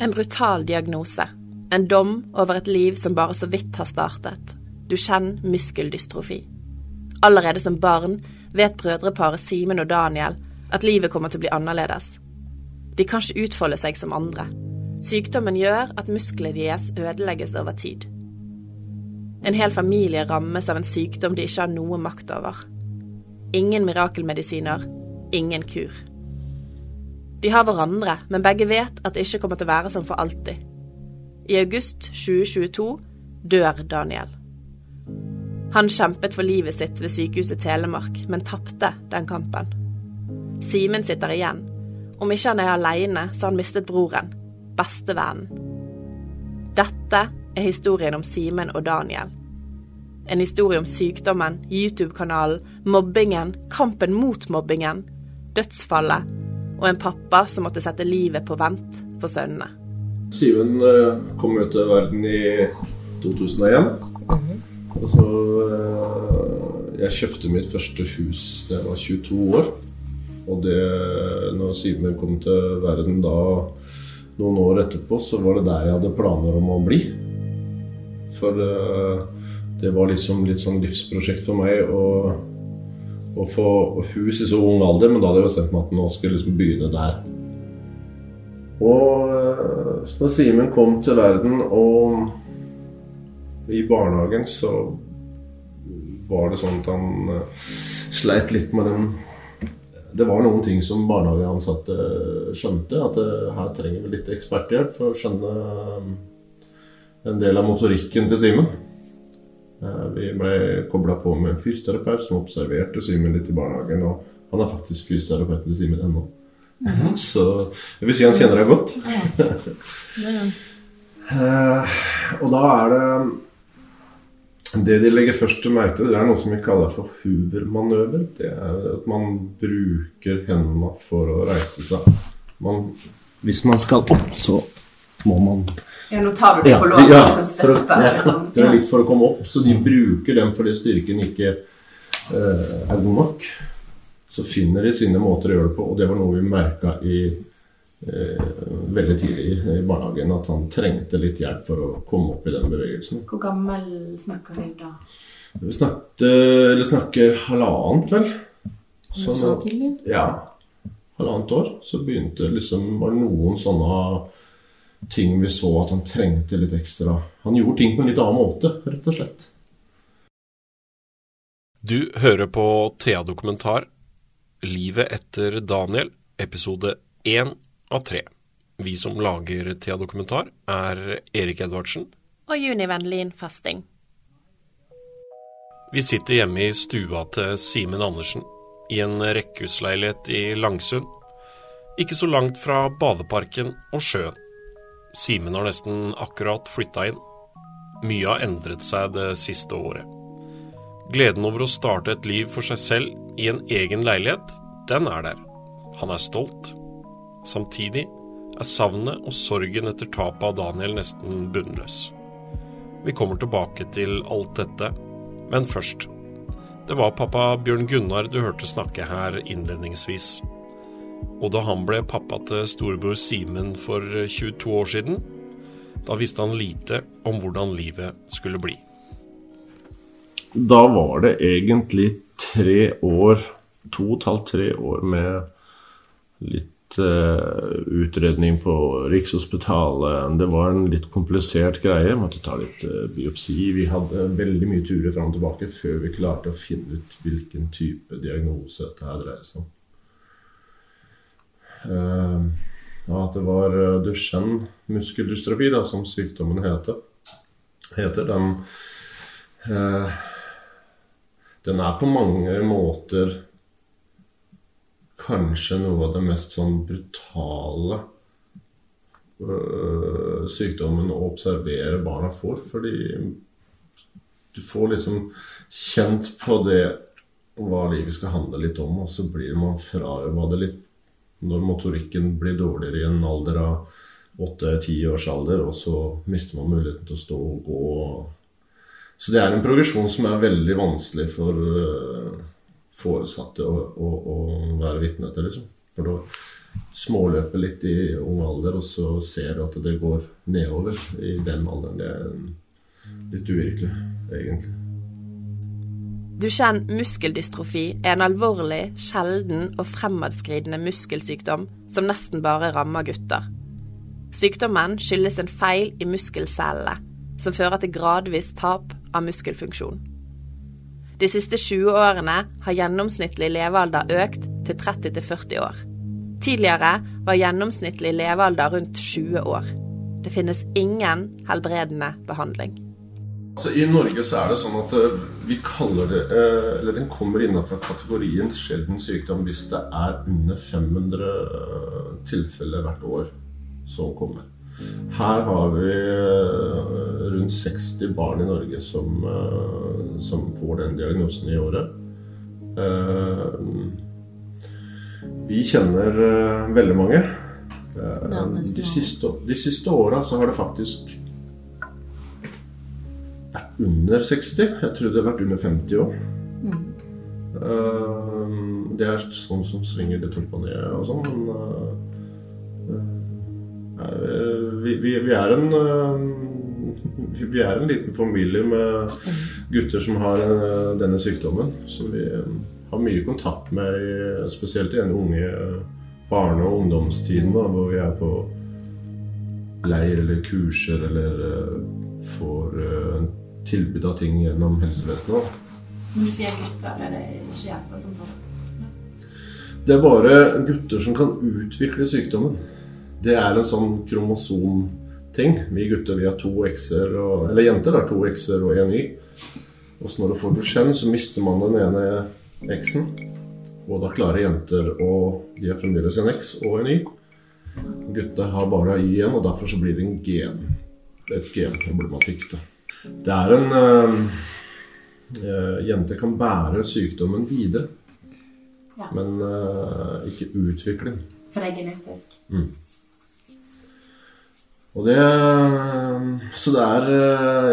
En brutal diagnose. En dom over et liv som bare så vidt har startet. Du kjenner muskeldystrofi. Allerede som barn vet brødreparet Simen og Daniel at livet kommer til å bli annerledes. De kan ikke utfolde seg som andre. Sykdommen gjør at musklene deres ødelegges over tid. En hel familie rammes av en sykdom de ikke har noe makt over. Ingen mirakelmedisiner, ingen kur. De har hverandre, men begge vet at det ikke kommer til å være sånn for alltid. I august 2022 dør Daniel. Han kjempet for livet sitt ved Sykehuset Telemark, men tapte den kampen. Simen sitter igjen. Om ikke han er aleine, så har han mistet broren, bestevennen. Dette er historien om Simen og Daniel. En historie om sykdommen, YouTube-kanalen, mobbingen, kampen mot mobbingen, dødsfallet og en pappa som måtte sette livet på vent for sønnene. Simen eh, kom jo til verden i 2001. Og så eh, Jeg kjøpte mitt første hus da jeg var 22 år. Og det, når Simen kom til verden da noen år etterpå, så var det der jeg hadde planer om å bli. For uh, det var liksom litt sånn livsprosjekt for meg å, å få hus i så ung alder, men da hadde jeg bestemt meg at nå skulle liksom begynne der. Og så når Simen kom til verden og i barnehagen, så var det sånn at han uh, sleit litt med den det var noen ting som barnehageansatte skjønte. At her trenger vi litt eksperthjelp for å skjønne en del av motorikken til Simen. Eh, vi ble kobla på med en fysioterapeut som observerte Simen litt i barnehagen. Og han er faktisk fysioterapeuten til Simen ennå. Mm. Så jeg vil si han kjenner deg godt. Ja. uh, og da er det det de legger først til merke til, det er noe som vi kaller for Hoover-manøver. Det er at man bruker hendene for å reise seg. Man, hvis man skal opp, så må man ja, nå tar du det på låret ja, liksom støtter. det er litt for å komme opp, så de bruker den fordi styrken ikke uh, er god nok. Så finner de sine måter å gjøre det på, og det var noe vi merka i uh, veldig tidlig i barnehagen, at han trengte litt hjelp for å komme opp i den bevegelsen. Hvor gammel snakker vi da? Vi snakket, snakker halvannet, vel. Så, så tidlig? Ja. Halvannet år. Så begynte liksom var det noen sånne ting vi så at han trengte litt ekstra. Han gjorde ting på en litt annen måte, rett og slett. Du hører på Thea Dokumentar, Livet etter Daniel, episode én av tre. Vi som lager Thea Dokumentar, er Erik Edvardsen. Og Juni Vennlin Fasting. Vi sitter hjemme i stua til Simen Andersen, i en rekkehusleilighet i Langsund. Ikke så langt fra badeparken og sjøen. Simen har nesten akkurat flytta inn. Mye har endret seg det siste året. Gleden over å starte et liv for seg selv i en egen leilighet, den er der. Han er stolt. Samtidig er savnet og sorgen etter tapet av Daniel nesten bunnløs. Vi kommer tilbake til alt dette, men først. Det var pappa Bjørn Gunnar du hørte snakke her innledningsvis. Og da han ble pappa til storebror Simen for 22 år siden, da visste han lite om hvordan livet skulle bli. Da var det egentlig tre år, to og et halvt, tre år med litt uh, utredning på Rikshospitalet. Det var en litt komplisert greie. Måtte ta litt uh, biopsi. Vi hadde veldig mye turer fram og tilbake før vi klarte å finne ut hvilken type diagnose dette dreier seg om. Uh, at det var uh, Duchenne muskeldystrofi, da, som sykdommen heter. heter den, uh, den er på mange måter kanskje noe av det mest sånn brutale uh, sykdommen å observere barna får. Fordi du får liksom kjent på det hva livet skal handle litt om, og så blir man frarøva det litt når motorikken blir dårligere i en alder av åtte-ti års alder, og så mister man muligheten til å stå og gå. Så det er en progresjon som er veldig vanskelig for uh, foresatte å, å, å være vitne til. Liksom. For da småløper litt i ung alder, og så ser du at det går nedover i den alderen. Det er litt uvirkelig, egentlig. Duchenne muskeldystrofi er en alvorlig, sjelden og fremadskridende muskelsykdom som nesten bare rammer gutter. Sykdommen skyldes en feil i muskelcellene, som fører til gradvis tap av muskelfunksjon. De siste 20 årene har gjennomsnittlig levealder økt til 30-40 år. Tidligere var gjennomsnittlig levealder rundt 20 år. Det finnes ingen helbredende behandling. Altså, I Norge så er det sånn at uh, vi kaller det uh, Eller den kommer innenfor kategorien sjelden sykdom hvis det er under 500 uh, tilfeller hvert år som kommer. Her har vi rundt 60 barn i Norge som, som får den diagnosen i året. Vi kjenner veldig mange. De siste, de siste åra så har det faktisk under 60. Jeg tror det har vært under 50 år. Mm. Uh, det er sånn som svinger litt opp og ned og sånn, men uh, vi, vi, vi, er en uh, Vi er en liten familie med gutter som har denne sykdommen. Som vi har mye kontakt med, spesielt i den unge barne- og ungdomstiden, da, hvor vi er på leir eller kurser eller får tilbud av ting gjennom helsevesenet. Når du sier gutter, er det ikke jenter som får det? er bare gutter som kan utvikle sykdommen. Det er en sånn kromosomting. Vi gutter vi har to x-er, eller jenter har to x-er og én y. Og så når du får Duchenne, så mister man den ene x-en. Og da klarer jenter å De har fremdeles en x og en y. Gutter har bare y igjen, og derfor så blir det en gen. Det er Et genproblematikk. da. Det er en uh, uh, Jenter kan bære sykdommen videre, ja. men uh, ikke utvikle den. For det er genetisk? Mm. Og det, så det er,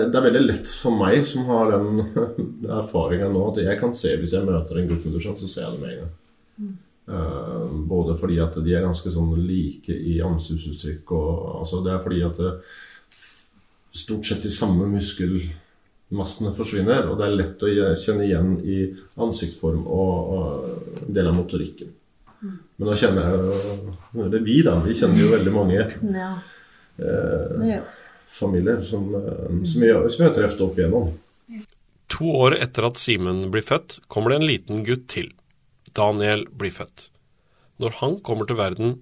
det er, veldig lett for meg som har den erfaringa nå, at jeg kan se hvis jeg møter en gutt med dusjen, så ser jeg det med en gang. Mm. Uh, både fordi at de er ganske sånn like i ansiktsuttrykk og altså Det er fordi at det, stort sett de samme muskelmassene forsvinner. Og det er lett å kjenne igjen i ansiktsform og, og en del av motorikken. Men da kjenner jeg jo Det vi, da. Vi kjenner jo veldig mange ja. eh, familier som, eh, som, vi, som vi har truffet opp igjennom. To år etter at Simen blir født, kommer det en liten gutt til. Daniel blir født. Når han kommer til verden,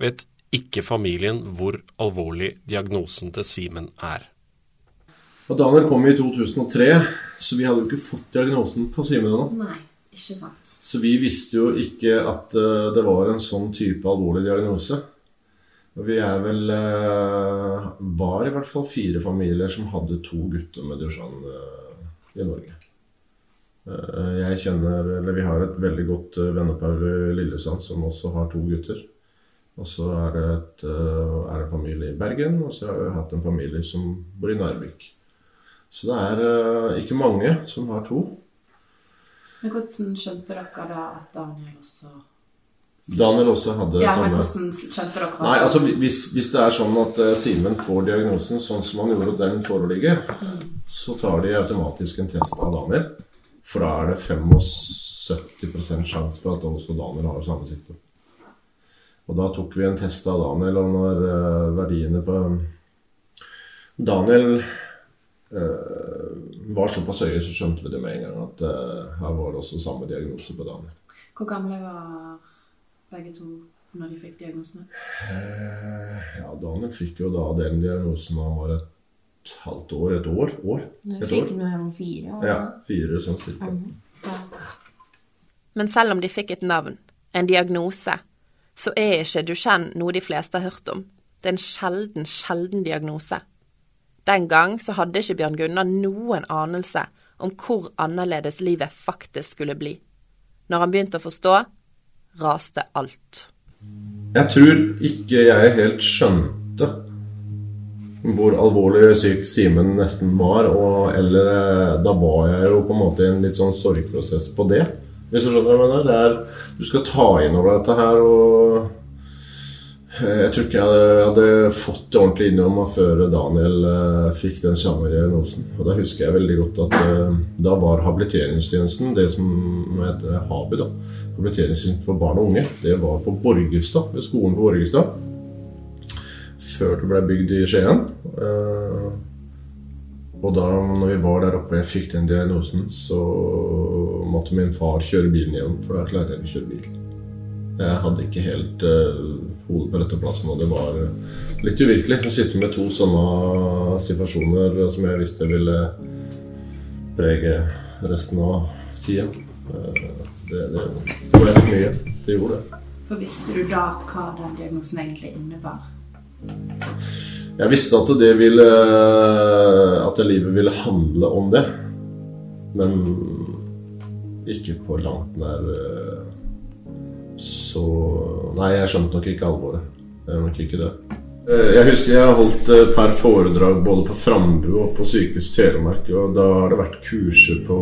vet ikke familien hvor alvorlig diagnosen til Simen er. Og Daniel kom i 2003, så vi hadde jo ikke fått diagnosen på Simen ennå. Ikke sant. Så vi visste jo ikke at uh, det var en sånn type alvorlig diagnose. Og vi er vel uh, var i hvert fall fire familier som hadde to gutter med Duchenne uh, i Norge. jeg kjenner Eller vi har et veldig godt vennepar i Lillesand som også har to gutter. Og så er det, et, er det en familie i Bergen, og så har vi hatt en familie som bor i Narvik. Så det er uh, ikke mange som har to. Men hvordan skjønte dere da at Daniel også Daniel også hadde ja, samme men hvordan skjønte dere Nei, altså hvis, hvis, det er sånn at uh, Simen får diagnosen sånn som han gjorde, og den foreligger, mm. så tar de automatisk en test av Daniel. For da er det 75% sjanse for at også Daniel har samme sykdom. Og da tok vi en test av Daniel, og når uh, verdiene på Daniel Eh, var såpass høye, så skjønte vi det med en gang at uh, her var det også samme diagnose på Daniel. Hvor gamle var begge to når de fikk diagnosene? Uh, ja, Daniel fikk jo da den diagnosen da han var et halvt år, et år. år et fikk år. Når han var fire år? Ja, fire sånn cirka. Mm. Ja. Men selv om de fikk et navn, en diagnose, så er ikke Duchenne noe de fleste har hørt om. Det er en sjelden, sjelden diagnose. Den gang så hadde ikke Bjørn Gunnar noen anelse om hvor annerledes livet faktisk skulle bli. Når han begynte å forstå, raste alt. Jeg tror ikke jeg helt skjønte hvor alvorlig syk Simen nesten var. Og, eller da var jeg jo på en måte i en litt sånn sorgprosess på det. Hvis du skjønner hva jeg mener? Er, du skal ta inn over dette her og eh, Jeg tror ikke jeg hadde, fått det ordentlig inn over meg før Daniel eh, fikk den samme diagnosen. Og da husker jeg veldig godt at eh, da var habiliteringstjenesten, det som heter HABI, da, habiliteringstjenesten for barn og unge, det var på Borgestad, ved skolen på Borgestad. Før det ble bygd i Skien. Eh, og da når vi var der oppe og jeg fikk den diagnosen, så måtte min far kjøre bilen hjem, for da klarer jeg ikke å kjøre bil. Jeg hadde ikke helt uh, hodet på rette plassen, og det var uh, litt uvirkelig å sitte med to sånne situasjoner som jeg visste ville prege resten av tida. Uh, det, det, det ble litt mye. Det gjorde det. For visste du da hva den diagnosen egentlig innebar? Jeg visste at det ville At livet ville handle om det. Men ikke på langt nær eh, så Nei, jeg skjønte nok ikke alvoret. Det er nok ikke det. Eh, Jeg husker jeg holdt et par foredrag både på Frambu og på Sykehus Telemark. Og da har det vært kurser på,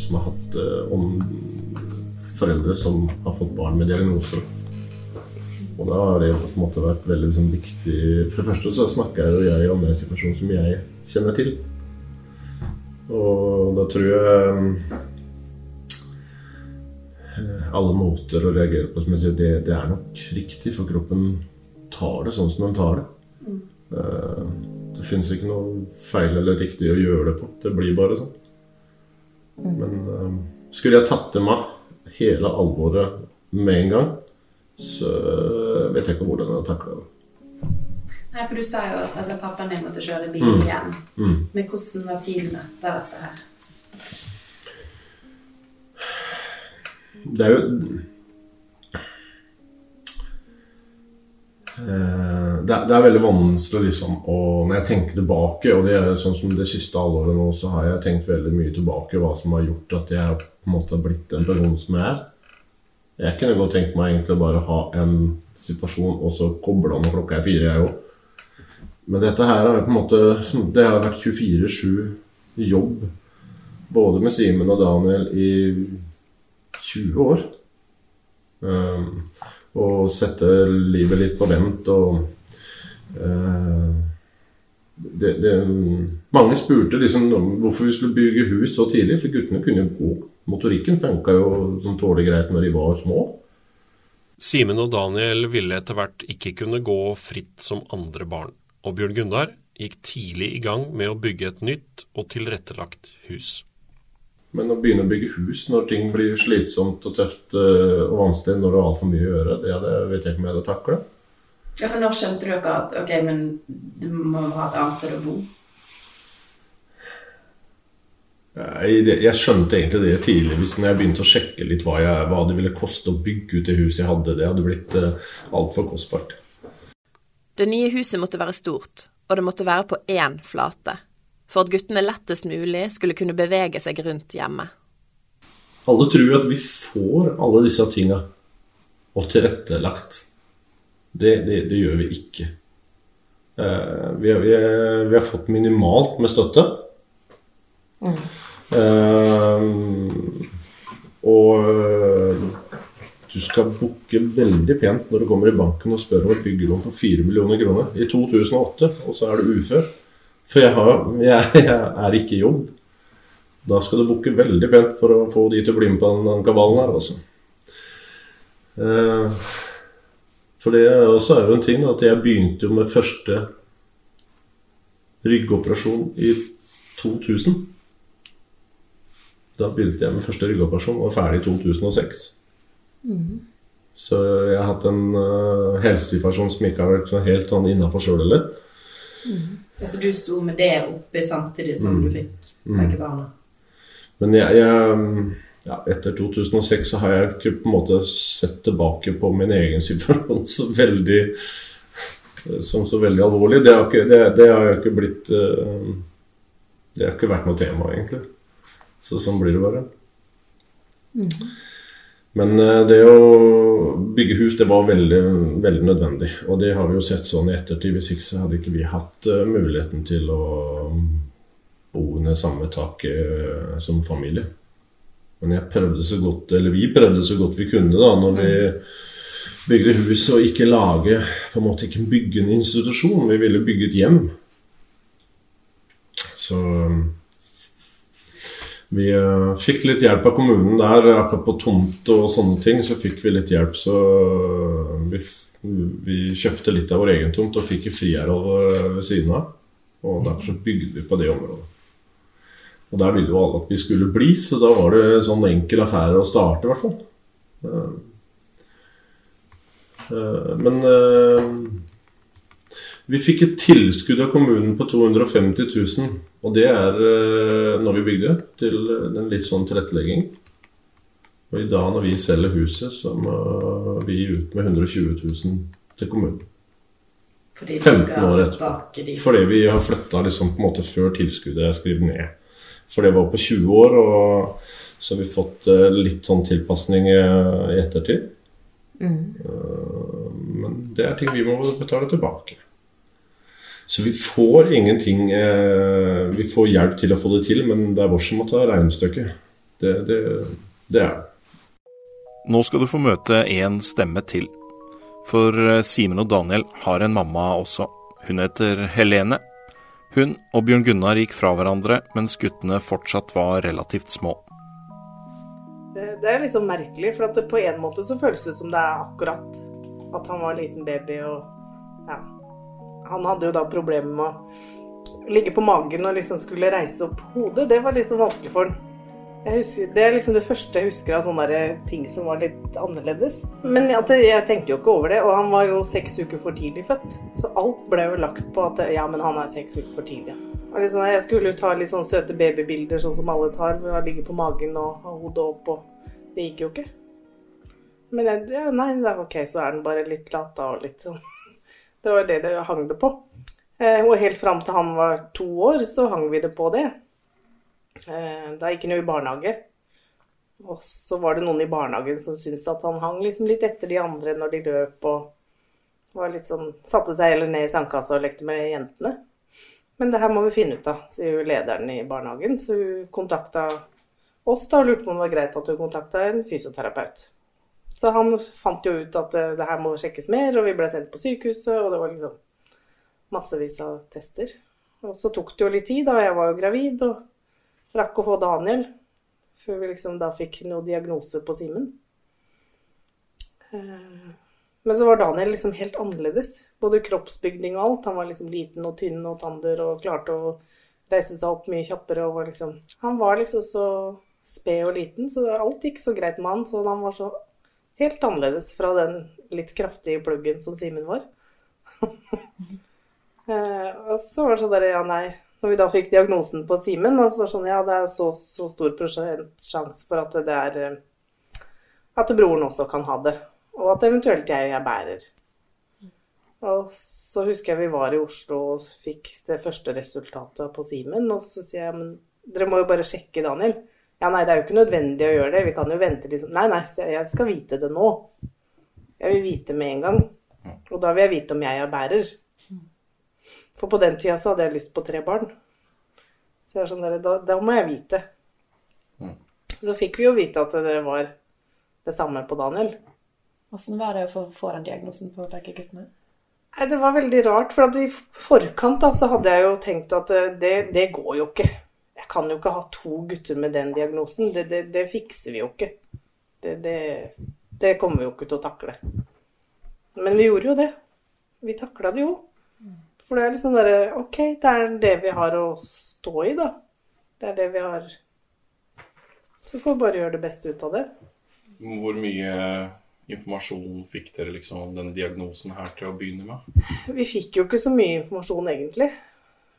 som har hatt eh, om foreldre som har fått barn med diagnoser. Og da har det på en måte vært veldig liksom, viktig For det første så jeg jo jeg om den situasjonen som jeg kjenner til. Og da tror jeg eh, alle måter å reagere på som jeg sier, det, det er nok riktig, for kroppen tar det sånn som den tar det. Mm. Det finnes ikke noe feil eller riktig å gjøre det på. Det blir bare sånn. Men eh, skulle jeg tatt til meg hele alvoret med en gang, så vet jeg ikke hvordan jeg takla det. Nei, for Du sa jo at altså, pappaen din måtte kjøre bil Mm. igjen. Mm. Men hvordan var tiden etter dette her? Det er jo Eh, det er, det er veldig vanskelig liksom å Når jeg tenker tilbake, og det er sånn som det siste halvåret nå, så har jeg tenkt veldig mye tilbake hva som har gjort at jeg på en måte har blitt den personen som jeg er. Jeg kunne godt tenkt meg egentlig bare ha en situasjon og så koble av når klokka er fire, jeg òg. Men dette her har jo på en måte Det har vært 24-7 jobb. Både med Simen og Daniel i 20 år. Um, og sette livet litt på vent og uh, det, det, Mange spurte liksom hvorfor vi skulle bygge hus så tidlig, for guttene kunne jo gå. Motorikken funka jo sånn tålelig greit når de var små. Simen og Daniel ville etter hvert ikke kunne gå fritt som andre barn, og Bjørn Gundar gikk tidlig i gang med å bygge et nytt og tilrettelagt hus. Men å begynne å bygge hus når ting blir slitsomt og tøft eh, og vanskelig når du har altfor mye å gjøre, det det vet jeg ikke om jeg hadde takla. Ja, for Når skjønte du ikke at ok, men du må ha et annet sted å bo? Jeg, jeg skjønte egentlig det tidlig hvis når jeg begynte å sjekke litt hva, jeg, hva det ville koste å bygge ut det huset jeg hadde. Det hadde blitt uh, altfor kostbart. Det nye huset måtte være stort, og det måtte være på én flate, for at guttene lettest mulig skulle kunne bevege seg rundt hjemme. Alle tror at vi får alle disse tinga og tilrettelagt. Det, det, det gjør vi ikke. Eh, vi, har- vi, har- vi har fått minimalt med støtte. Eh, og eh, du skal booke veldig pent når du kommer i banken og spør om et byggelån på 4 millioner kroner i 2008, og så er du ufør. For jeg, har, jeg, jeg er ikke i jobb. Da skal du booke veldig pent for å få de til å bli med på den, den kabalen her, altså. Eh, for det også er jo en ting at jeg begynte jo med første ryggoperasjon i 2000. Da begynte jeg med første ryggoperasjon og var ferdig i 2006. Så jeg har hatt en uh, helsesituasjon som ikke har vært helt sånn innafor sjøl heller. Altså Du sto med det oppe samtidig som Mm. du fikk begge barna? Men jeg, jeg ja, etter 2006 så har jeg ikke på en måte sett tilbake på min egen situasjon så veldig som så veldig alvorlig. Det har ikke, det, det har ikke blitt eh, Det har ikke vært noe tema, egentlig. Så sånn blir det bare. Men eh, det å bygge hus, det var veldig, veldig nødvendig. Og det har vi jo sett sånn i ettertid. Hvis ikke så hadde ikke vi hatt eh, muligheten til å bo under samme tak eh, som familie. Men jeg prøvde så godt, eller vi prøvde så godt vi kunne da, når vi bygde hus, og ikke lage på en måte ikke bygge en institusjon. Vi ville bygge et hjem. Så vi uh, fikk litt hjelp av kommunen der, akkurat på tomt og sånne ting. Så fikk vi litt hjelp, så vi, vi kjøpte litt av vår egen tomt og fikk friareal ved siden av. Og derfor så bygde vi på det området. Og der ville jo alle at vi skulle bli, så da var det sånn enkel affære å starte, i hvert fall. Uh, uh, men vi fikk et tilskudd av kommunen på 250 000. Og det er når vi bygde, til en litt sånn tilrettelegging. Og i dag når vi selger huset, så må vi ut med 120 000 til kommunen. Fordi vi 15 skal år etterpå. Fordi vi har flytta liksom på en måte før tilskuddet er skrevet ned. For det var på 20 år, og så har vi fått eh, litt sånn tilpasning eh, i ettertid. Mm. Men det er ting vi må betale tilbake. Så vi får ingenting eh, Vi får hjelp til å få det til, men det er vår som må ta regnestykket. Det, det, det er det. Nå skal du få møte en stemme til. For eh, Simen og Daniel har en mamma også. Hun heter Helene. Hun og Bjørn Gunnar gikk fra hverandre mens guttene fortsatt var relativt små. Det, det er liksom merkelig, for at det, på en måte så føles det som det er akkurat at han var en liten baby og ja. Han hadde jo da problemer med å ligge på magen og liksom skulle reise opp hodet. Det var liksom vanskelig for han. Jeg husker, det er liksom det første jeg husker av sånne ting som var litt annerledes. Men at jeg tenkte jo ikke over det, og han var jo seks uker for tidlig født. Så alt ble jo lagt på at ja, men han er seks uker for tidlig. Liksom, jeg skulle jo ta litt sånn søte babybilder, sånn som alle tar, hvor han ligger på magen og har hodet opp, og det gikk jo ikke. Men jeg, ja, nei, det er ok, så er den bare litt lata og litt sånn. Det var det det hang det på. Eh, og helt fram til han var to år, så hang vi det på det. Eh, da gikk han jo i barnehage. Og så var det noen i barnehagen som syntes at han hang liksom litt etter de andre når de løp og var litt sånn, satte seg heller ned i sandkassa og lekte med jentene. Men det her må vi finne ut av, sier lederen i barnehagen. Så hun kontakta oss da og lurte på om det var greit at hun kontakta en fysioterapeut. Så han fant jo ut at det, det her må sjekkes mer, og vi ble sendt på sykehuset, og det var liksom massevis av tester. Og så tok det jo litt tid, da. Jeg var jo gravid og rakk å få Daniel før vi liksom da fikk noe diagnose på Simen. Eh, Men så var Daniel liksom helt annerledes. Både kroppsbygning og alt. Han var liksom liten og tynn og tander og klarte å reise seg opp mye kjappere og var liksom Han var liksom så sped og liten, så alt gikk så greit med han. Så han var så helt annerledes fra den litt kraftige pluggen som Simen var. Eh, og så var det sånn der, ja nei Når vi da fikk diagnosen på Simen, så var det sånn ja, det er så, så stor sjanse for at det er eh, At broren også kan ha det. Og at eventuelt jeg er bærer. Og så husker jeg vi var i Oslo og fikk det første resultatet på Simen. Og så sier jeg men dere må jo bare sjekke Daniel. Ja, nei, det er jo ikke nødvendig å gjøre det. Vi kan jo vente liksom. Nei, nei, jeg skal vite det nå. Jeg vil vite med en gang. Og da vil jeg vite om jeg er bærer. For på den tida så hadde jeg lyst på tre barn. Så jeg er sånn der, da, da må jeg vite. Så fikk vi jo vite at det var det samme på Daniel. Åssen var det å få, få den diagnosen på begge guttene? Nei, Det var veldig rart, for at i forkant da, så hadde jeg jo tenkt at eh, det, det går jo ikke. Jeg kan jo ikke ha to gutter med den diagnosen. Det, det, det fikser vi jo ikke. Det, det, det kommer vi jo ikke til å takle. Men vi gjorde jo det. Vi takla det jo. For det er liksom derre Ok, det er det vi har å stå i, da. Det er det vi har Så får vi bare gjøre det beste ut av det. Hvor mye informasjon fikk dere liksom om den diagnosen her til å begynne med? Vi fikk jo ikke så mye informasjon, egentlig.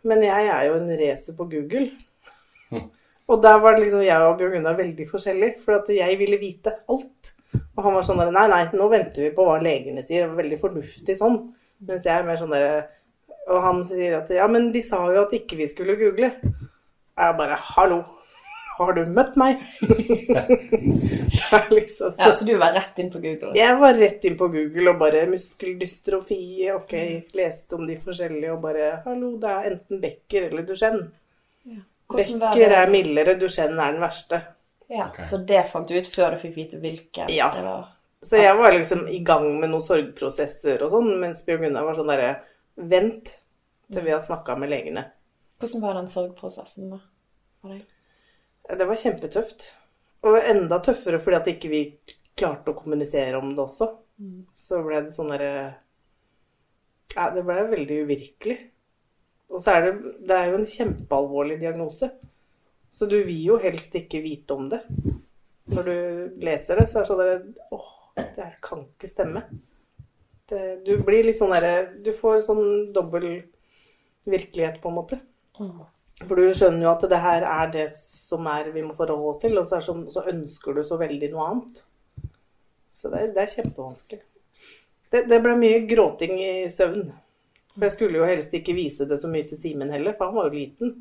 Men jeg er jo en racer på Google. Og der var det liksom jeg og Bjørn Gunnar veldig forskjellige, for at jeg ville vite alt. Og han var sånn der Nei, nei, nå venter vi på hva legene sier. Det var veldig fornuftig sånn. Mens jeg er mer sånn der Og han sier at ja, men de sa jo at ikke vi skulle google. Og jeg bare hallo, har du møtt meg? liksom så Ja, Så du var rett inn på Google? jeg var rett inn på Google og bare muskeldystrofi, ok, leste om de forskjellige og bare Hallo, det er enten Becker eller Duchenne. Hvordan var Becker er mildere, Duchenne er den verste. Ja, okay. Så det fant du ut før du fikk vite hvilken Ja. det var? Så jeg var liksom i gang med noen sorgprosesser og sånn, mens Bjørn Gunnar var sånn derre Vent til vi har snakka med legene. Hvordan var den sorgprosessen da? for deg? Det var kjempetøft. Og enda tøffere fordi at ikke vi klarte å kommunisere om det også. Så ble det sånn derre Ja, det ble veldig uvirkelig. Og så er det Det er jo en kjempealvorlig diagnose. Så du vil jo helst ikke vite om det. Når du leser det, så er det sånn at Åh, det her kan ikke stemme. Det, du blir litt sånn derre Du får sånn dobbel virkelighet, på en måte. For du skjønner jo at det her er det som er vi må forholde oss til, og så, er sånn, så ønsker du så veldig noe annet. Så det, det er kjempevanskelig. Det, det ble mye gråting i søvn. For jeg skulle jo helst ikke vise det så mye til Simen heller, for han var jo liten.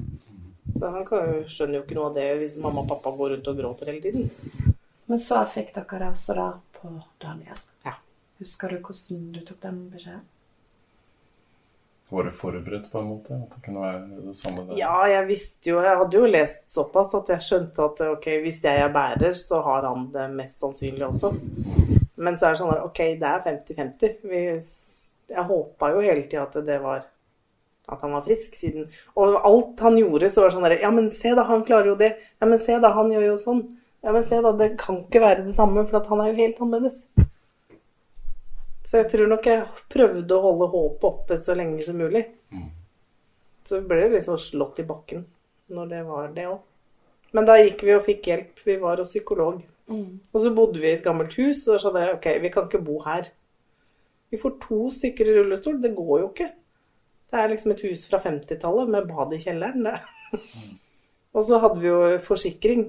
Så han kan jo, skjønner jo ikke noe av det hvis mamma og pappa går rundt og gråter hele tiden. Men så fikk dere også da på Daniel. Ja. Husker du hvordan du tok den beskjeden? Var du forberedt på en måte? At det kunne være det samme der? Ja, jeg visste jo Jeg hadde jo lest såpass at jeg skjønte at ok, hvis jeg er bærer, så har han det mest sannsynlig også. Men så er det sånn at ok, det er 50-50. Vi- Jeg håpa jo hele tida at det var At han var frisk, siden Og alt han gjorde, så var det sånn derre Ja, men se da, han klarer jo det. Ja, men se da, han gjør jo sånn. Ja, men se da, det kan ikke være det samme, for at han er jo helt annerledes. Så jeg tror nok jeg prøvde å holde håpet oppe så lenge som mulig. Så ble det liksom slått i bakken når det var det òg. Men da gikk vi og fikk hjelp. Vi var hos psykolog. Og så bodde vi i et gammelt hus, og da sa dere ok, vi kan ikke bo her. Vi får to stykker i rullestol. Det går jo ikke. Det er liksom et hus fra 50-tallet med bad i kjelleren. Det. og så hadde vi jo forsikring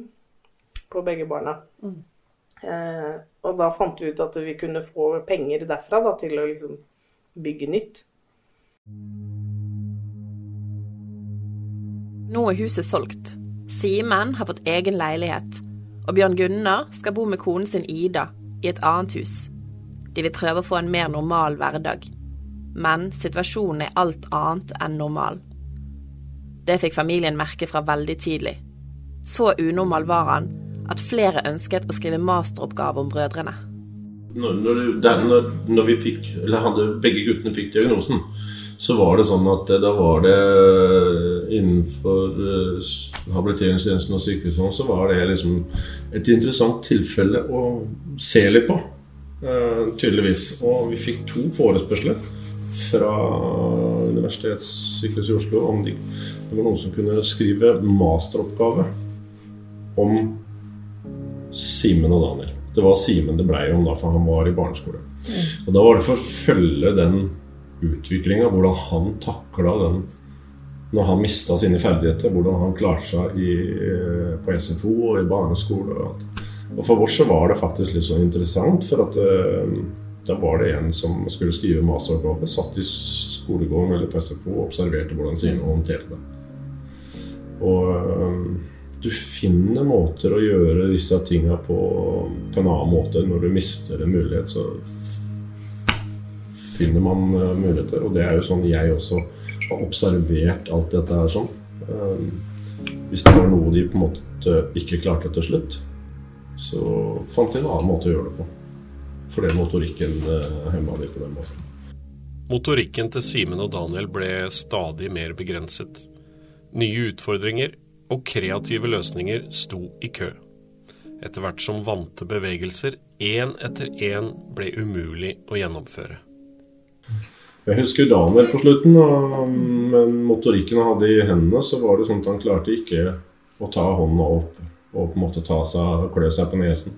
på begge barna. Eh, og da fant vi ut at vi kunne få penger derfra da, til å liksom bygge nytt. Nå er huset solgt. Simen har fått egen leilighet, og Bjørn Gunnar skal bo med konen sin Ida i et annet hus. De vil prøve å få en mer normal hverdag. Men situasjonen er alt annet enn normal. Det fikk familien merke fra veldig tidlig. Så unormal var han at flere ønsket å skrive masteroppgave om brødrene. når, når, der, når, vi fikk, eller hadde, begge guttene fikk diagnosen, så var det sånn at eh, da var det eh, innenfor eh, habiliteringstjenesten og sykehuset så var det liksom et interessant tilfelle å se litt på, tydeligvis. Og vi fikk to forespørsler fra Universitetssykehuset i Oslo om de, det var noen som kunne skrive masteroppgave om Simen og Daniel. Det var Simen det blei om da, for han var i barneskole. Og da var det for å følge den utviklinga, hvordan han takla den når han mista sine ferdigheter, hvordan han klarte seg i, eh, på SFO og i barneskole. Og, alt. Og for oss så var det faktisk litt så interessant, for at eh, da var det en som skulle skrive masteroppgave, satt i skolegården eller på SFO og observerte hvordan Simen håndterte det. Og eh, du finner måter å gjøre disse tinga på, på en annen måte. Når du mister en mulighet, så finner man eh, muligheter. Og det er jo sånn jeg også har observert alt dette her sånn. Hvis det var noe de på en måte ikke klarte til slutt, så fant de en annen måte å gjøre det på. Fordi motorikken uh, hemma litt på den måten. Motorikken til Simen og Daniel ble stadig mer begrenset. Nye utfordringer og kreative løsninger sto i kø. Etter hvert som vante bevegelser én etter én ble umulig å gjennomføre. Jeg husker Daniel på slutten, men motorikken han hadde i hendene, så var det sånn at han klarte ikke å ta hånda opp og på en måte ta seg, klø seg på nesen.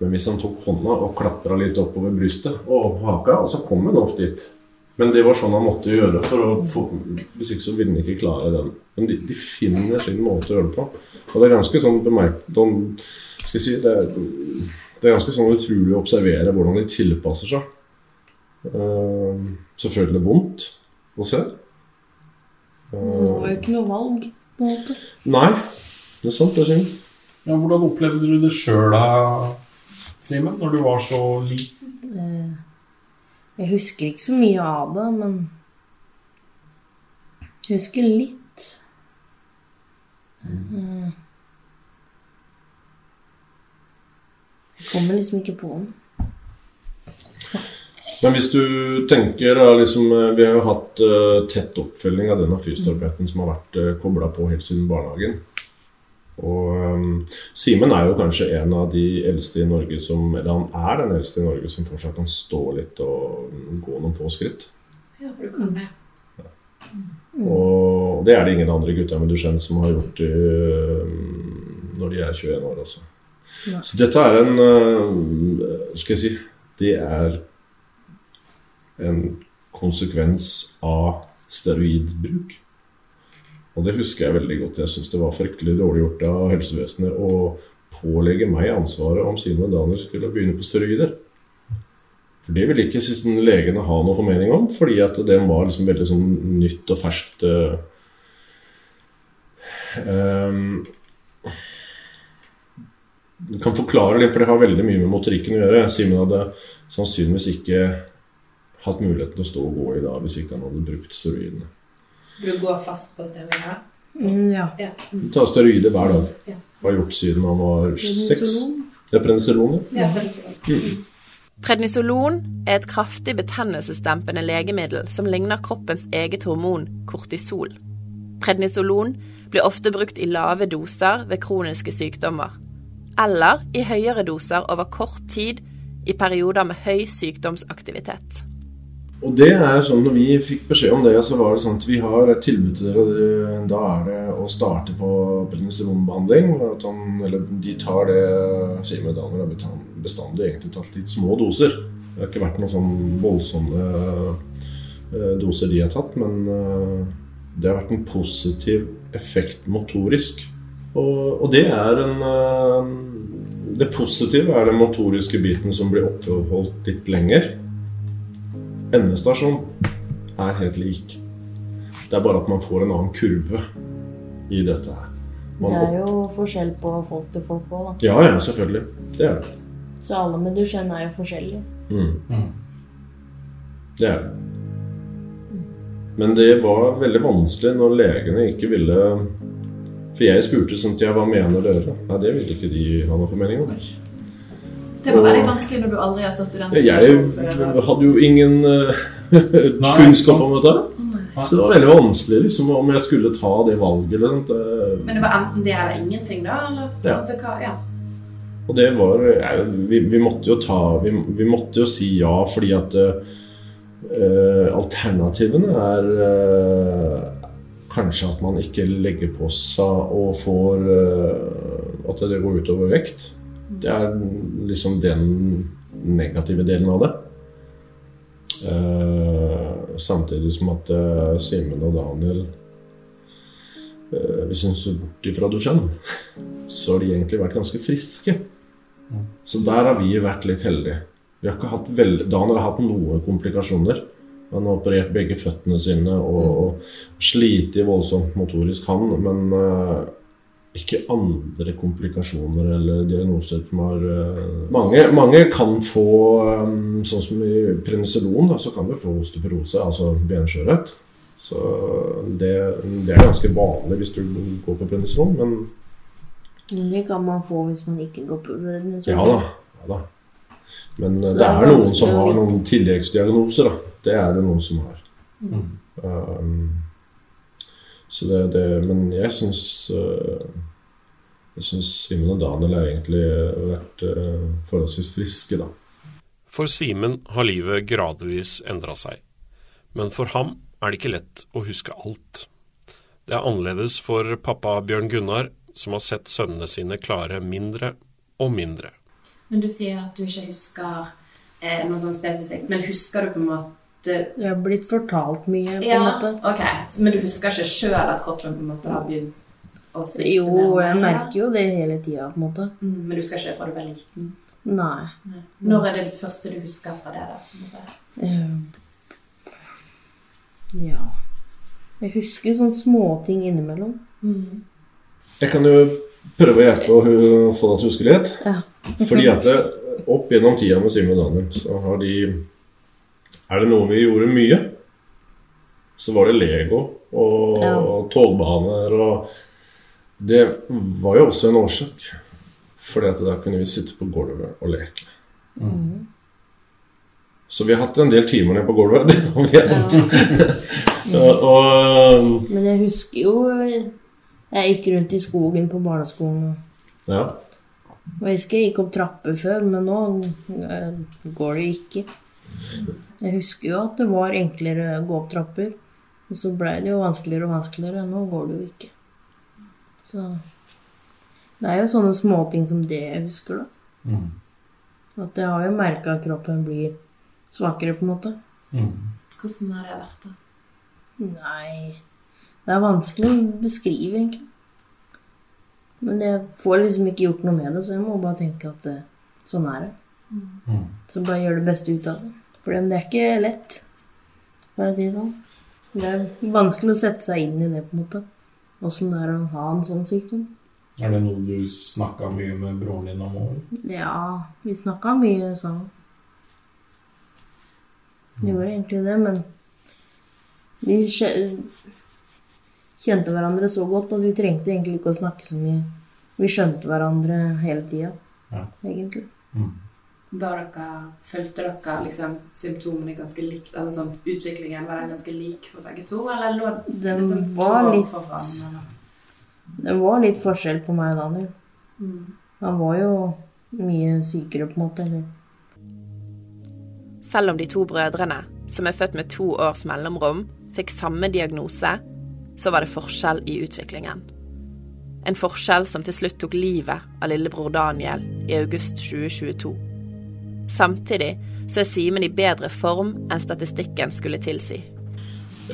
Men hvis han tok hånda og klatra litt oppover brystet og opp haka, så kom han opp dit. Men det var sånn han måtte gjøre, for få, hvis ikke så ville han ikke klare den. Men de, de finner sin måte å gjøre det på. Og det er ganske sånn bemerk... De, skal jeg si, det, er, det er ganske sånn utrolig å observere hvordan de tilpasser seg. Uh, selvfølgelig vondt å se. Det var jo ikke noe valg, på en måte. Nei, det er sant, det er synd. Ja, hvordan opplevde du det sjøl da, Simen, når du var så liten? Eh, Jeg husker ikke så mye av det, men jeg husker litt. Jeg Kommer liksom ikke på den. Men hvis du tenker da, liksom, eh, Vi har jo hatt uh, tett oppfølging av denne fysioterapeuten som har vært uh, kobla på helt siden barnehagen. Og um, Simen er jo kanskje en av de eldste i Norge som Eller han er den eldste i Norge som fortsatt kan stå litt og gå noen få skritt. Ja, for du kan det. Og det er det ingen andre gutter med Duchenne som har gjort det når de er 21 år. også. Ja. Så dette er en uh, Skal jeg si Det er en konsekvens av steroidbruk. Og det husker jeg veldig godt. Jeg syns det var fryktelig dårlig gjort av helsevesenet å pålegge meg ansvaret om Simon Daniel skulle begynne på steroider. For det ville ikke synes legene ha noe formening om, fordi at det var liksom veldig sånn nytt og ferskt. ehm, du kan forklare litt, for det har veldig mye med motorikken å gjøre. Simen hadde sannsynligvis ikke hatt muligheten til å stå og gå i dag hvis ikke han hadde brukt steroidene. Du går fast på steroider? Mm, ja. Ja. Ta steroider hver dag. Ja. Har gjort siden han var seks. Prednisolon. Det er prednisolon, ja. Ja, Prednisolon er et kraftig betennelsesdempende legemiddel som ligner kroppens eget hormon kortisol. Prednisolon blir ofte brukt i lave doser ved kroniske sykdommer, eller i høyere doser over kort tid i perioder med høy sykdomsaktivitet. Og det er sånn når vi fikk beskjed om det, så var det sånn at vi har et tilbud til dere, da er det å starte på prednisolonbehandling. At eller de tar det Simen Daniel har bestandig egentlig tatt litt små doser. Det har ikke vært noen sånn voldsomme eh, doser de har tatt, men eh, det har vært en positiv effekt motorisk. Og, og det er en eh, Det positive er den motoriske biten som blir oppholdt litt lenger. Endestasjon er helt lik. Det er bare at man får en annen kurve i dette her. Man Det er jo forskjell på folk til folk òg, da. Ja, ja, selvfølgelig. Det er det. Så alle med Duchenne er jo forskjellige. Mm. Mm. Det er det. Men det var veldig vanskelig når legene ikke ville For jeg spurte sånn til jeg hva mener dere? Nei, det ville ikke de ha noe formening om. Det var veldig vanskelig når du aldri har stått i den Jeg situasjonen før. hadde jo ingen uh, Nei, kunnskap om dette. Så det var veldig vanskelig liksom, om jeg skulle ta det valget. Eller, det, Men det var enten det eller ingenting, da? Eller Ja. hva? Ja. Og det var ja, vi, vi måtte jo ta vi, vi måtte jo si ja fordi at uh, alternativene er uh, kanskje at man ikke legger på seg og får At det går utover vekt. Det er liksom den negative delen av det. Uh, samtidig som at uh, Simen og Daniel uh, Hvis hun ser bort ifra Duchenne, så har de egentlig vært ganske friske. Så der har vi vært litt heldige. Vi har ikke hatt veld... Daniel har hatt noen komplikasjoner. Han har operert begge føttene sine og, og slitt voldsomt motorisk, han. Men ikke andre komplikasjoner eller diagnoser som har eh, mange, mange kan få eh, Sånn som i penicillon, da, så kan du få osteoporose, altså benskjørhet. Så det, det er ganske vanlig hvis du går på penicillon, men det kan man få hvis man ikke går på prednisolon. Ja da. Ja, da. Men Så eh, det det er noen som har noen tilleggsdiagnoser, da. Det er det noen som har. Mm. Um, så det, det Men jeg syns uh, Jeg syns Simen og Daniel har egentlig vært uh, forholdsvis friske, da. For Simen har livet gradvis endra seg. Men for ham er det ikke lett å huske alt. Det er annerledes for pappa Bjørn Gunnar, som har sett sønnene sine klare mindre og mindre. Men du sier at du ikke husker eh, noe sånn spesifikt. Men husker du på en måte Det har blitt fortalt mye, på Ja, en måte. ok. Så, men du husker ikke sjøl at kroppen på en måte har begynt å svikte Jo, mer mer, jeg merker jo det hele tida, på en måte. Mm, men du husker ikke fra du var liten? Nei. Når er det det første du husker fra det? da? på en måte? Eh, Ja Jeg husker sånne småting innimellom. Mm. Jeg kan jo prøve å hjelpe å få deg til å huske litt. Ja. Fordi at det, opp gjennom tida med Simen og Daniel, så har de Er det noe vi gjorde mye, så var det Lego og, Ja. togbaner og Det var jo også en årsak. Fordi at da kunne vi sitte på gulvet og leke. Så vi har hatt en del timer nede på gulvet. Det har vi hatt. Ja. og Men jeg husker jo Jeg gikk rundt i skogen på barneskolen. ja. Og jeg husker jeg gikk opp trapper før, men nå eh, går det ikke. Jeg husker jo at det var enklere å gå opp trapper. Og så blei det jo vanskeligere og vanskeligere. Nå går det jo ikke. Så det er jo sånne småting som det jeg husker, da. Mm. At jeg har jo merka at kroppen blir svakere, på en måte. Mm. Hvordan har det vært, da? Nei Det er vanskelig å beskrive, egentlig. Men jeg får liksom ikke gjort noe med det, så jeg må bare tenke at eh, sånn er det. Mm. Så bare gjør det beste ut av det. For det er ikke lett, for å si det sånn. Det er vanskelig å sette seg inn i det, på en måte. Åssen det er å ha en sånn sykdom. Er det noe du snakka mye med broren din om òg? Ja, vi snakka mye sammen. Vi gjorde egentlig det, men vi kjente hverandre så godt at vi trengte egentlig ikke å snakke så mye. Vi skjønte hverandre hele tida, Ja. egentlig. Var dere, Følte dere liksom symptomene ganske likt? Altså sånn, utviklingen var den ganske lik for begge to? Eller lå det liksom var to litt foran? Eller? Det var litt forskjell på meg og Daniel. Mm. Han var jo mye sykere, på en måte. Eller Selv om de to brødrene, som er født med to års mellomrom, fikk samme diagnose, så var det forskjell i utviklingen. En forskjell som til slutt tok livet av lillebror Daniel i august 2022. Samtidig så er Simen i bedre form enn statistikken skulle tilsi.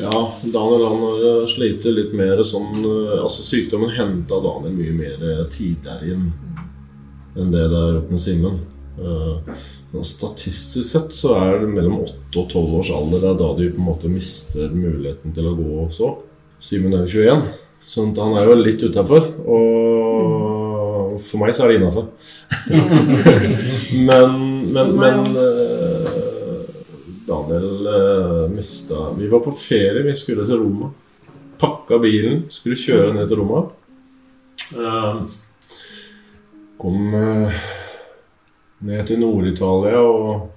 Ja, Daniel han har slitt litt mer sånn eh, Altså sykdommen henta Daniel mye mer eh, tidligere inn enn det det har gjort med Simen. Eh, sånn Statistisk sett så er det mellom 8 og 12 års alder det er da de på en måte mister muligheten til å gå også. Simen er jo 21, så han er jo litt utafor. Og for meg så er det innafor. men men, men eh, Daniel uh, mista Vi var på ferie, vi skulle til Roma. Pakka bilen, skulle kjøre ned til Roma. Uh, kom uh, ned til Nord-Italia og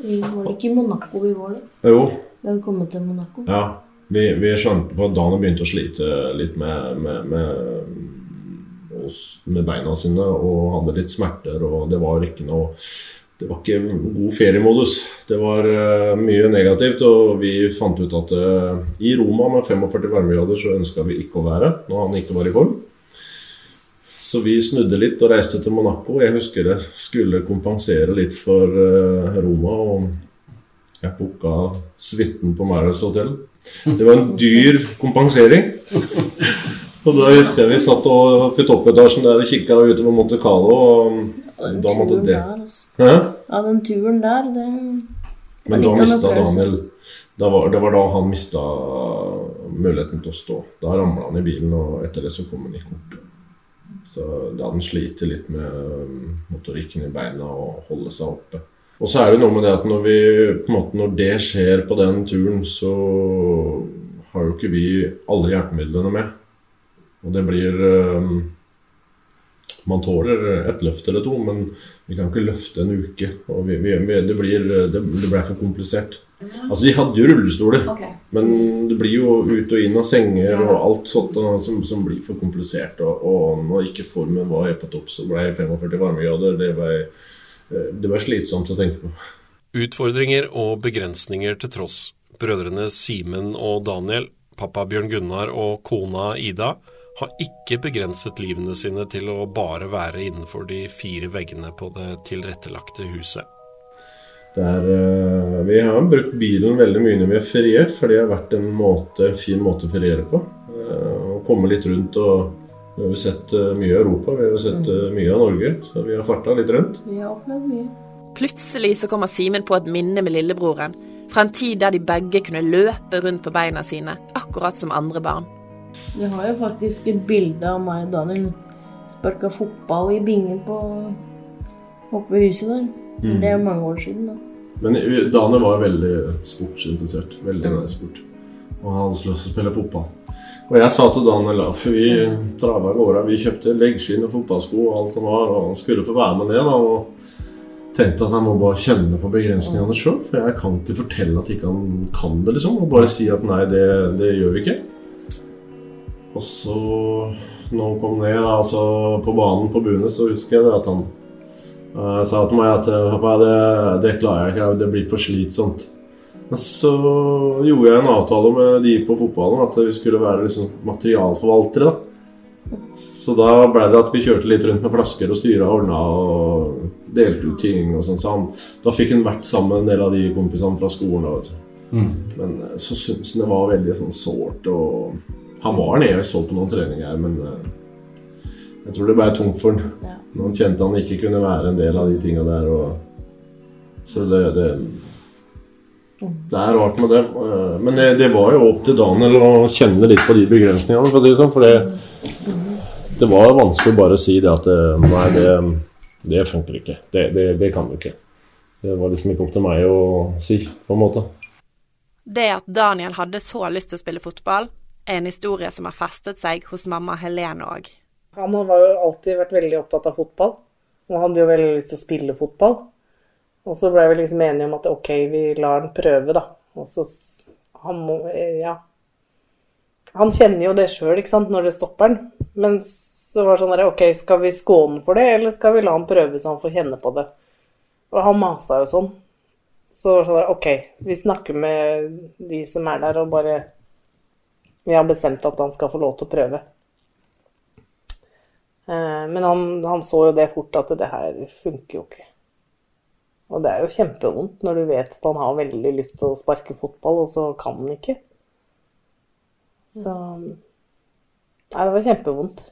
vi var ikke i Monaco, vi var det. Jo, Vi hadde kommet til Monaco. ja. Vi, vi skjønte på at Daniel begynte å slite litt med, med, med, med beina sine og hadde litt smerter, og det var ikke noe det var ikke god feriemodus. Det var eh, mye negativt, og vi fant ut at eh, i Roma med 45 varmegrader så ønska vi ikke å være når han ikke var i form. Så vi snudde litt og reiste til Monaco. Jeg husker det skulle kompensere litt for eh, Roma, og jeg booka suiten på Marriott Hotel. Det var en dyr kompensering. Og da husker jeg vi satt og på toppetasjen der og kikka utover Monte Carlo. Ja, Og den turen det der, altså. Hæ? Ja, den turen der, det Men da mista. Daniel da var, Det var da han mista muligheten til å stå. Da ramla han i bilen, og etter det så kom han ikke opp. Så da hadde han slitt litt med um, motorikken i beina og holde seg oppe. Og så er det noe med det at når, vi, måte, når det skjer på den turen, så har jo ikke vi alle hjelpemidlene med. Og det blir um, Man tåler et løft eller to, men vi kan ikke løfte en uke. Og vi, vi, det, blir, det, det ble for komplisert. Altså, de hadde jo rullestoler, okay. men det blir jo ut og inn av senger og alt sånt som, som blir for komplisert. Og, og når ikke formen var helt på topp, så ble 45 varmegrader det ble, eh, det ble slitsomt å tenke på. Utfordringer og begrensninger til tross. Brødrene Simen og Daniel, pappa Bjørn Gunnar og kona Ida har ikke begrenset livene sine til å bare være innenfor de fire veggene på det tilrettelagte huset. Der, er, eh, vi har brukt bilen veldig mye når vi har feriert, for det har vært en måte, en fin måte å feriere på. Eh, Å komme litt rundt og Vi har sett eh, mye av Europa, vi har sett eh, mye av Norge, så vi har farta litt rundt. Vi har opplevd mye. Plutselig så kommer Simen på et minne med lillebroren fra en tid der de begge kunne løpe rundt på beina sine, akkurat som andre barn. Vi har jo faktisk et bilde av meg og Daniel sparka fotball i bingen på oppe ved huset der. Mm. Det er jo mange år siden, da. Men eh, Daniel var veldig sportsinteressert. Veldig i sport. Og han skulle også spille fotball. Og jeg sa til Daniel da, for vi trava av gårde, vi kjøpte leggskinn og fotballsko og alt som var, og han skulle få være med ned. da, og tenkte at jeg må bare kjenne på begrensningene sjøl. For jeg kan ikke fortelle at ikke han kan det, liksom. Og bare si at nei, det, det gjør vi ikke. Og så, når han kom ned altså på banen på Bune, så husker jeg at han uh, sa til meg at pappa, det, det klarer jeg ikke, det blir for slitsomt. Men så gjorde jeg en avtale med de på fotballen at vi skulle være liksom materialforvaltere. da. Så da ble det at vi kjørte litt rundt med flasker og styra og ordna og delte ut ting. og sånn. Så han, da fikk han vært sammen med en del av de kompisene fra skolen. da, vet du. Men eh, så syntes han det var veldig sånn sårt. og Han var nede og så på noen treninger, men eh, jeg tror det ble tungt for han. Ja. Når han kjente han ikke kunne være en del av de tinga der. Og, så det, det det er rart med det. eh, Men det, det var jo opp til Daniel å kjenne litt på de begrensningene. For, det sånn, for det, det var vanskelig bare å si det at eh, Nei, det, det funker ikke. Det, det, det kan du ikke. Det var liksom ikke opp til meg å si, på en måte. Det at Daniel hadde så lyst til å spille fotball, en historie som har festet seg hos mamma Helene òg. Han har jo alltid vært veldig opptatt av fotball. Og han hadde jo veldig lyst til å spille fotball. Og så ble vi liksom enige om at OK, vi lar han prøve, da. Og så Han må Ja. Han kjenner jo det sjøl, ikke sant, når det stopper han. Men så var det sånn der OK, skal vi skåne for det, eller skal vi la han prøve så han får kjenne på det? Og han masa jo sånn. Så var det sånn der OK, vi snakker med de som er der, og bare Vi har bestemt at han skal få lov til å prøve. Eh, Men han, han så jo det fort at det her funker jo ikke. Og det er jo kjempevondt når du vet at han har veldig lyst til å sparke fotball, og så kan han ikke. Så Nei, det var kjempevondt.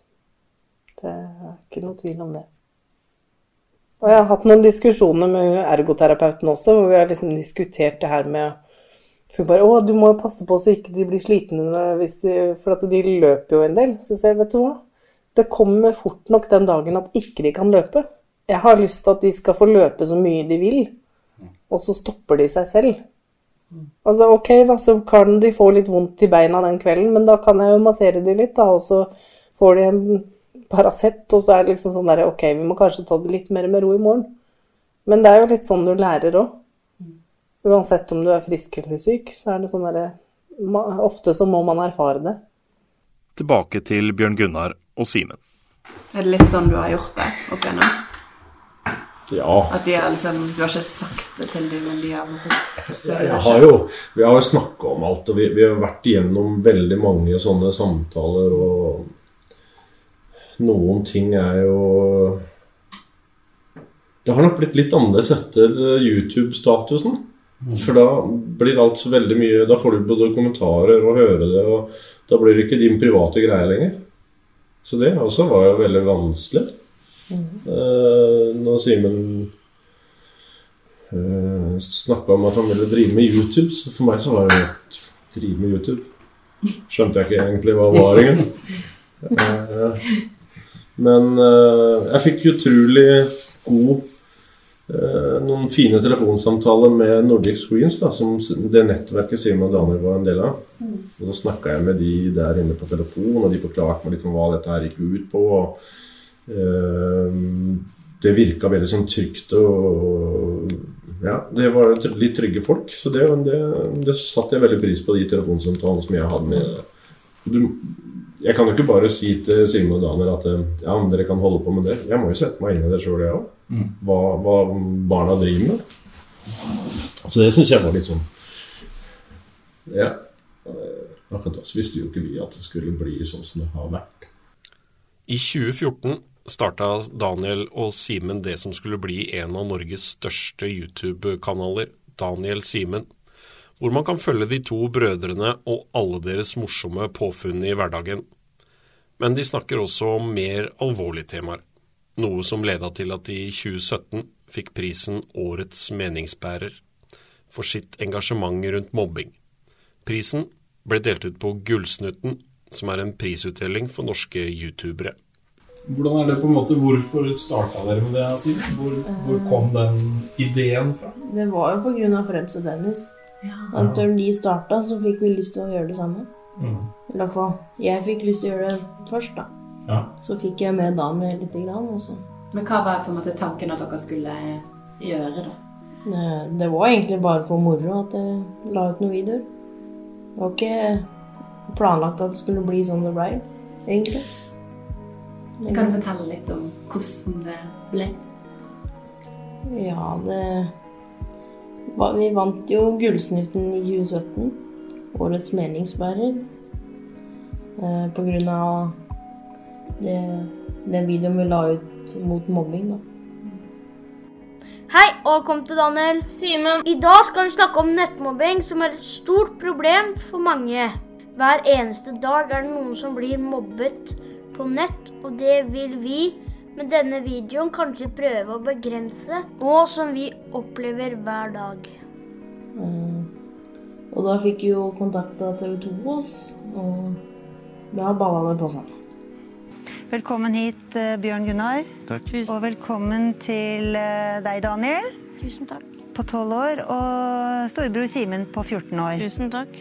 Det er ikke noe tvil om det. Og jeg har hatt noen diskusjoner med ergoterapeuten også, hvor vi har liksom diskutert det her med Hun bare 'Å, du må passe på så ikke de blir slitne de For at de løper jo en del.' Så sier jeg, vet du hva? Det kommer fort nok den dagen at ikke de kan løpe. Jeg har lyst til at de skal få løpe så mye de vil, og så stopper de seg selv. Altså ok, da, så kan de få litt vondt i beina den kvelden, men da kan jeg jo massere de litt, da, og så får de en Paracet, og så er det liksom sånn derre Ok, vi må kanskje ta det litt mer med ro i morgen. Men det er jo litt sånn du lærer òg. Uansett om du er frisk eller syk, så er det sånn derre Ofte så må man erfare det. Tilbake til Bjørn Gunnar og Simen. Er det litt sånn du har gjort det opp igjennom? Ja. At de har liksom Du har ikke sagt det til dem, men de har måttet ja, jeg har jo, vi har jo snakka om alt, og vi, vi har vært igjennom veldig mange sånne samtaler. Og noen ting er jo Det har nok blitt litt annerledes etter YouTube-statusen. For da blir alt så veldig mye Da får du både kommentarer og høre det, og da blir det ikke din private greie lenger. Så det også var jo veldig vanskelig. Eh, når Simen uh, snakka om at han ville drive med YouTube, så for meg så var det jo drive med YouTube. Skjønte jeg ikke egentlig hva var engang. Eh, men eh, jeg fikk utrolig god eh, noen fine telefonsamtaler med Nordic Screens, da, som det nettverket Simon Daniel var en del av. Og Da snakka jeg med de der inne på telefon, og de forklarte meg litt om hva dette her gikk ut på. Og, eh, det virka veldig sånn trygt og Ja, det var litt trygge folk. Så det, det, det satte jeg veldig pris på, de telefonsamtalene som jeg hadde med du, Jeg kan jo ikke bare si til Simon og Daniel at eh, ja, dere kan holde på med det. Jeg må jo sette meg inn i det sjøl, jeg òg. Hva, hva barna driver med. Så det syns jeg var litt sånn Ja. Akkurat da visste jo ikke vi at det skulle bli sånn som det har vært. I 2014 starta Daniel og Simen det som skulle bli en av Norges største YouTube-kanaler, Daniel Simen, hvor man kan følge de to brødrene og alle deres morsomme påfunn i hverdagen. Men de snakker også om mer alvorlige temaer, noe som leda til at de i 2017 fikk prisen Årets meningsbærer for sitt engasjement rundt mobbing. Prisen ble delt ut på Gullsnutten, som er en prisutdeling for norske youtubere. Hvordan er det på en måte, Hvorfor starta dere med det? Simen? Hvor, hvor kom den ideen fra? Det var jo av Frems og Dennis. Når de starta, så fikk vi lyst til å gjøre det samme. Mm. Eller hvert jeg fikk lyst til å gjøre det først, da. Ja. Så fikk jeg med Daniel lite grann, og Men hva var på en måte tanken at dere skulle gjøre, da? Eh, Det var egentlig bare for moro at jeg la ut noen videoer. Det var ikke planlagt at det skulle bli sånn det ble, egentlig. Men- Kan du fortelle litt om hvordan det ble? Ja, det Vi vant jo Gullsnutten i 2017. Årets meningsbærer. Eh, på grunn av det, den videoen vi la ut mot mobbing, da. Hei og velkommen til Daniel. Simen. I dag skal vi snakke om nettmobbing, som er et stort problem for mange. Hver eneste dag er det noen som blir mobbet på nett, og det vil vi med denne videoen kanskje prøve å begrense, og som vi opplever hver dag. Eh, og da fikk jo kontakta TV 2 oss, og da balla det på seg. Velkommen hit, eh, Bjørn Gunnar. Og velkommen til eh, deg, Daniel. Tusen takk. På 12 år. Og storebror Simen på 14 år. Tusen takk.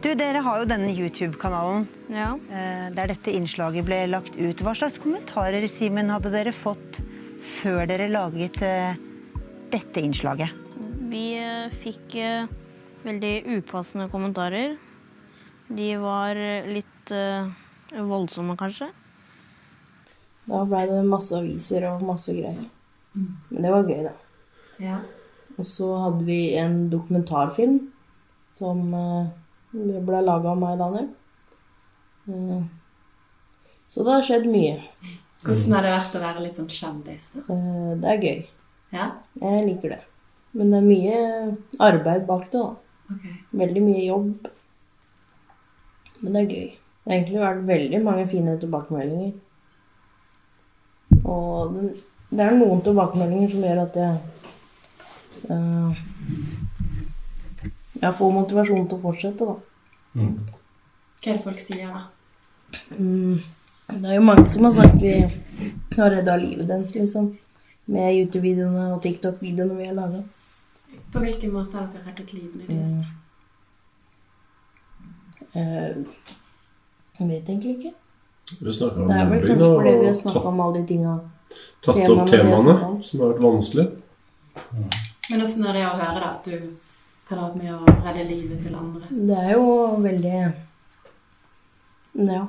Du, Dere har jo denne YouTube-kanalen Ja. eh, der dette innslaget ble lagt ut. Hva slags kommentarer Simen, hadde dere fått før dere laget dette innslaget? Vi fikk veldig upassende kommentarer. De var litt voldsomme, kanskje. Da blei det masse aviser og masse greier. Men det var gøy, da. Ja. Og så hadde vi en dokumentarfilm som eh, ble laga av meg og Daniel. Eh, så det har skjedd mye. Hvordan har det vært å være litt sånn kjendis? Eh, det er gøy. Ja? Jeg liker det. Men det er mye arbeid bak det, da. Okay. Veldig mye jobb. Men det er gøy. Det har egentlig vært veldig mange fine tilbakemeldinger. Og det, er noen tilbakemeldinger som gjør at jeg uh, Jeg får motivasjon til å fortsette, da. Mm. Hva er det folk sier, da? Mm, det er jo mange som har sagt vi har redda livet deres, liksom. Med YouTube-videoene og TikTok-videoene vi har laga. På hvilken måte har dere reddet livene deres? Uh, jeg vet egentlig ikke. Vi snakka om mobbing kanskje fordi vi og tatt, om alle de tinga tatt opp temaene som har vært vanskelig. Men hvordan er det å høre da, at du kan ha vært med å redde livet til andre? Det er jo veldig Ja.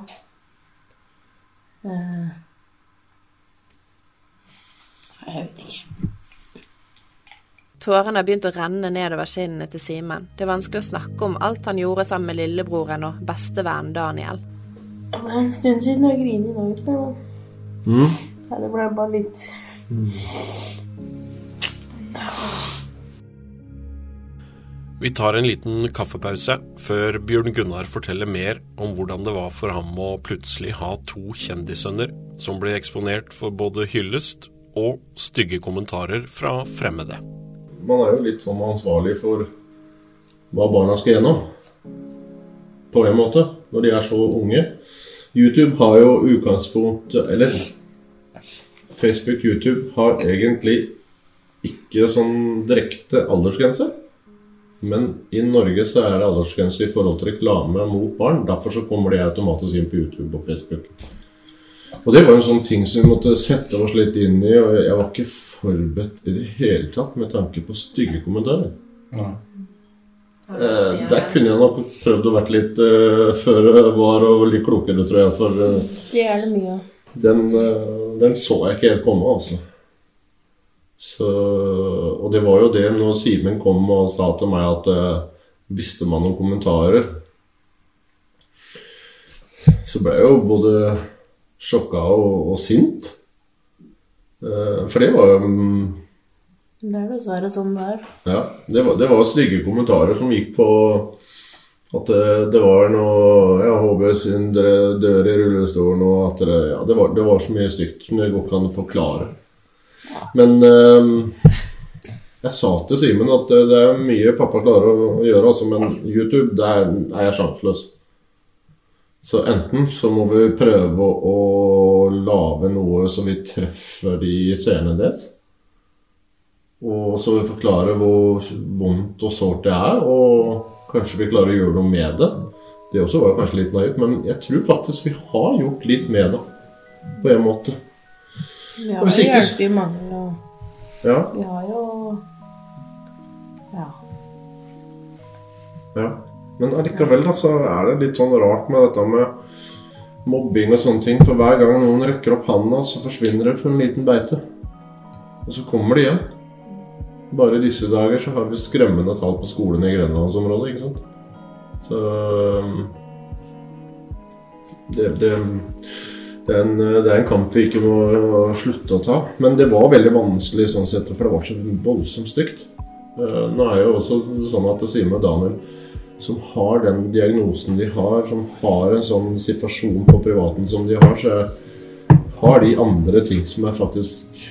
Eh, jeg vet ikke. Tårene har begynt å renne nedover kinnene til Simen. Det er vanskelig å snakke om alt han gjorde sammen med lillebroren og bestevennen Daniel. Det er en stund siden jeg griner nå. vet du. Mm. Ja, det ble bare litt Vi tar en liten kaffepause før Bjørn Gunnar forteller mer om hvordan det var for ham å plutselig ha to kjendissønner som ble eksponert for både hyllest og stygge kommentarer fra fremmede. Man er jo litt sånn ansvarlig for hva barna skal gjennom. På en måte, når de er så unge. YouTube har jo utgangspunkt Eller Facebook, YouTube har egentlig ikke sånn direkte aldersgrense. Men i Norge så er det aldersgrense i forhold til reklame mot barn. Derfor så kommer de automatisk inn på YouTube og Facebook. Og det var en sånn ting som vi måtte sette oss litt inn i, og jeg var ikke forberedt i det hele tatt med tanke på stygge kommentarer. Ja. Eh, der kunne jeg nok prøvd å vært litt eh, før jeg var og litt klokere, tror jeg. For eh, Det er det mye av. den, eh, den så jeg ikke helt komme, altså. Så, og det var jo det når Simen kom og sa til meg at eh, visste man noen kommentarer, så ble jeg jo både sjokka og, og sint. Eh, for det var jo mm, Det er dessverre sånn det er. Ja, det var, det var stygge kommentarer som gikk på at det, det var noe ja, HB sin dør i rullestolen og at det, ja, det, var, det var så mye stygt som det godt kan forklare. Men eh, jeg sa til Simen at det, det er mye pappa klarer å, gjøre, altså, men YouTube, der er jeg sjanseløs. Så enten så må vi prøve å lage noe så vi treffer de seerne deres. Og så vi forklare hvor vondt og sårt det er, og kanskje vi klarer å gjøre noe med det. Det også var kanskje litt naivt, men jeg tror faktisk vi har gjort litt med det. På en måte. Vi har jo hjulpet mange, og Ja. vi har jo Ja. Ja. Men allikevel da, så er det litt sånn rart med dette med mobbing og sånne ting. For hver gang noen rekker opp handa, så forsvinner det for en liten beite. Og så kommer de igjen. Bare i disse dager så har vi skremmende tall på skolen i grenlandsområdet, ikke sant. Så um, det, det, det, er en, det er en kamp vi ikke må slutte å ta. Men det var veldig vanskelig sånn sett, for det var så voldsomt stygt. Eh, Nå er jo også sånn at det sier med Daniel som har den diagnosen de har, som har en sånn situasjon på privaten som de har, så har de andre ting som er faktisk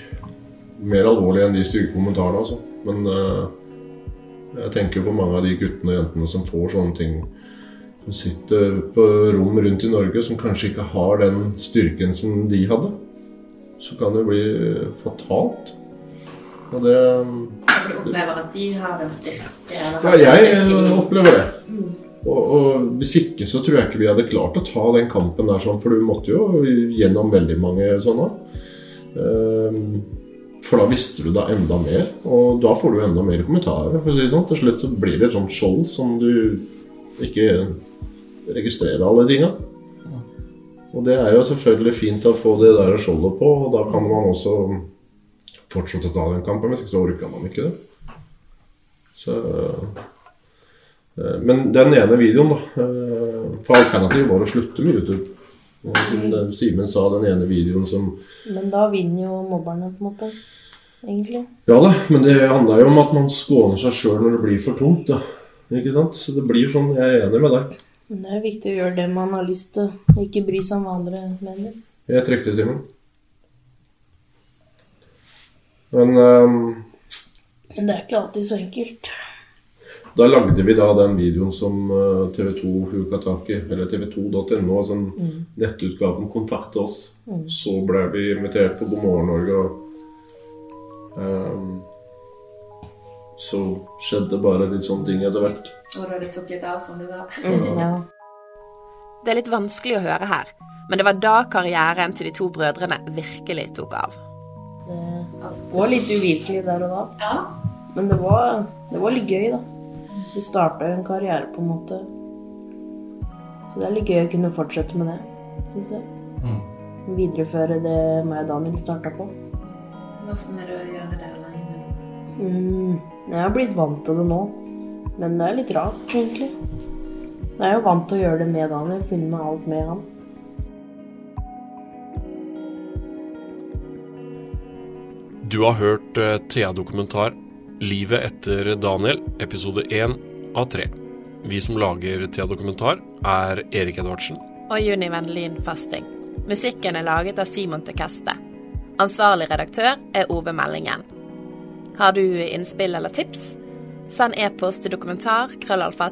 mer alvorlige enn de stygge kommentarene. Altså. Men eh, jeg tenker på mange av de guttene og jentene som får sånne ting. Som sitter på rom rundt i Norge som kanskje ikke har den styrken som de hadde. Så kan det bli fatalt. Og det Du opplever at de har en styrke? Ja, jeg opplever det. Mm. Og, og hvis ikke så tror jeg ikke vi hadde klart å ta den kampen der sånn, for du måtte jo gjennom veldig mange sånne. Ehm, For da visste du da enda mer, og da får du enda mer kommentarer. for å si sånn. Til slutt så blir det et sånt skjold som du ikke registrerer alle tinga. Og det er jo selvfølgelig fint å få det der skjoldet på, og da kan man også fortsette å ta den kampen. Hvis ikke så orker man ikke det. Så eh, Men den ene videoen, da eh, For alternativet var å slutte med YouTube. Som Simen sa, den ene videoen som Men da vinner jo mobberne, på en måte. Egentlig. Ja da, men det handler jo om at man skåner seg sjøl når det blir for tungt. da. Ikke sant? Så det blir sånn. Jeg er enig med deg. Men det er viktig å gjøre det man har lyst til. Ikke bry seg om hva andre mener. Jeg trykte, Simen. Men um... Men det er ikke alltid så enkelt. Da lagde vi da den videoen som TV 2 huka tak i, eller tv2.no, altså Mm. nettutgaven kontakta oss. Mm. Så ble vi invitert på God morgen Norge, og um, så skjedde bare litt sånne ting etter hvert. Og da det tok litt av, som du sa. Ja. Det er litt vanskelig å høre her, men det var da karrieren til de to brødrene virkelig tok av. Det var litt uvirkelig der og da. Men det var, det var litt gøy, da. Vi starta jo en karriere, på en måte. Så det er litt gøy å kunne fortsette med det, syns jeg. Videreføre det meg og Daniel starta på. Hvordan er det å gjøre det alene? Mm, jeg har blitt vant til det nå. Men det er litt rart, egentlig. Jeg er jo vant til å gjøre det med Daniel, filme alt med han. Du har hørt eh, Thea-dokumentar 'Livet etter Daniel', episode 1 av 3. Vi som lager Thea-dokumentar, er Erik Edvardsen. Og Juni Vennelin Fasting. Musikken er laget av Simon Tekeste. Ansvarlig redaktør er Ove Meldingen. Har du innspill eller tips? Send e-post til dokumentar krøllalfa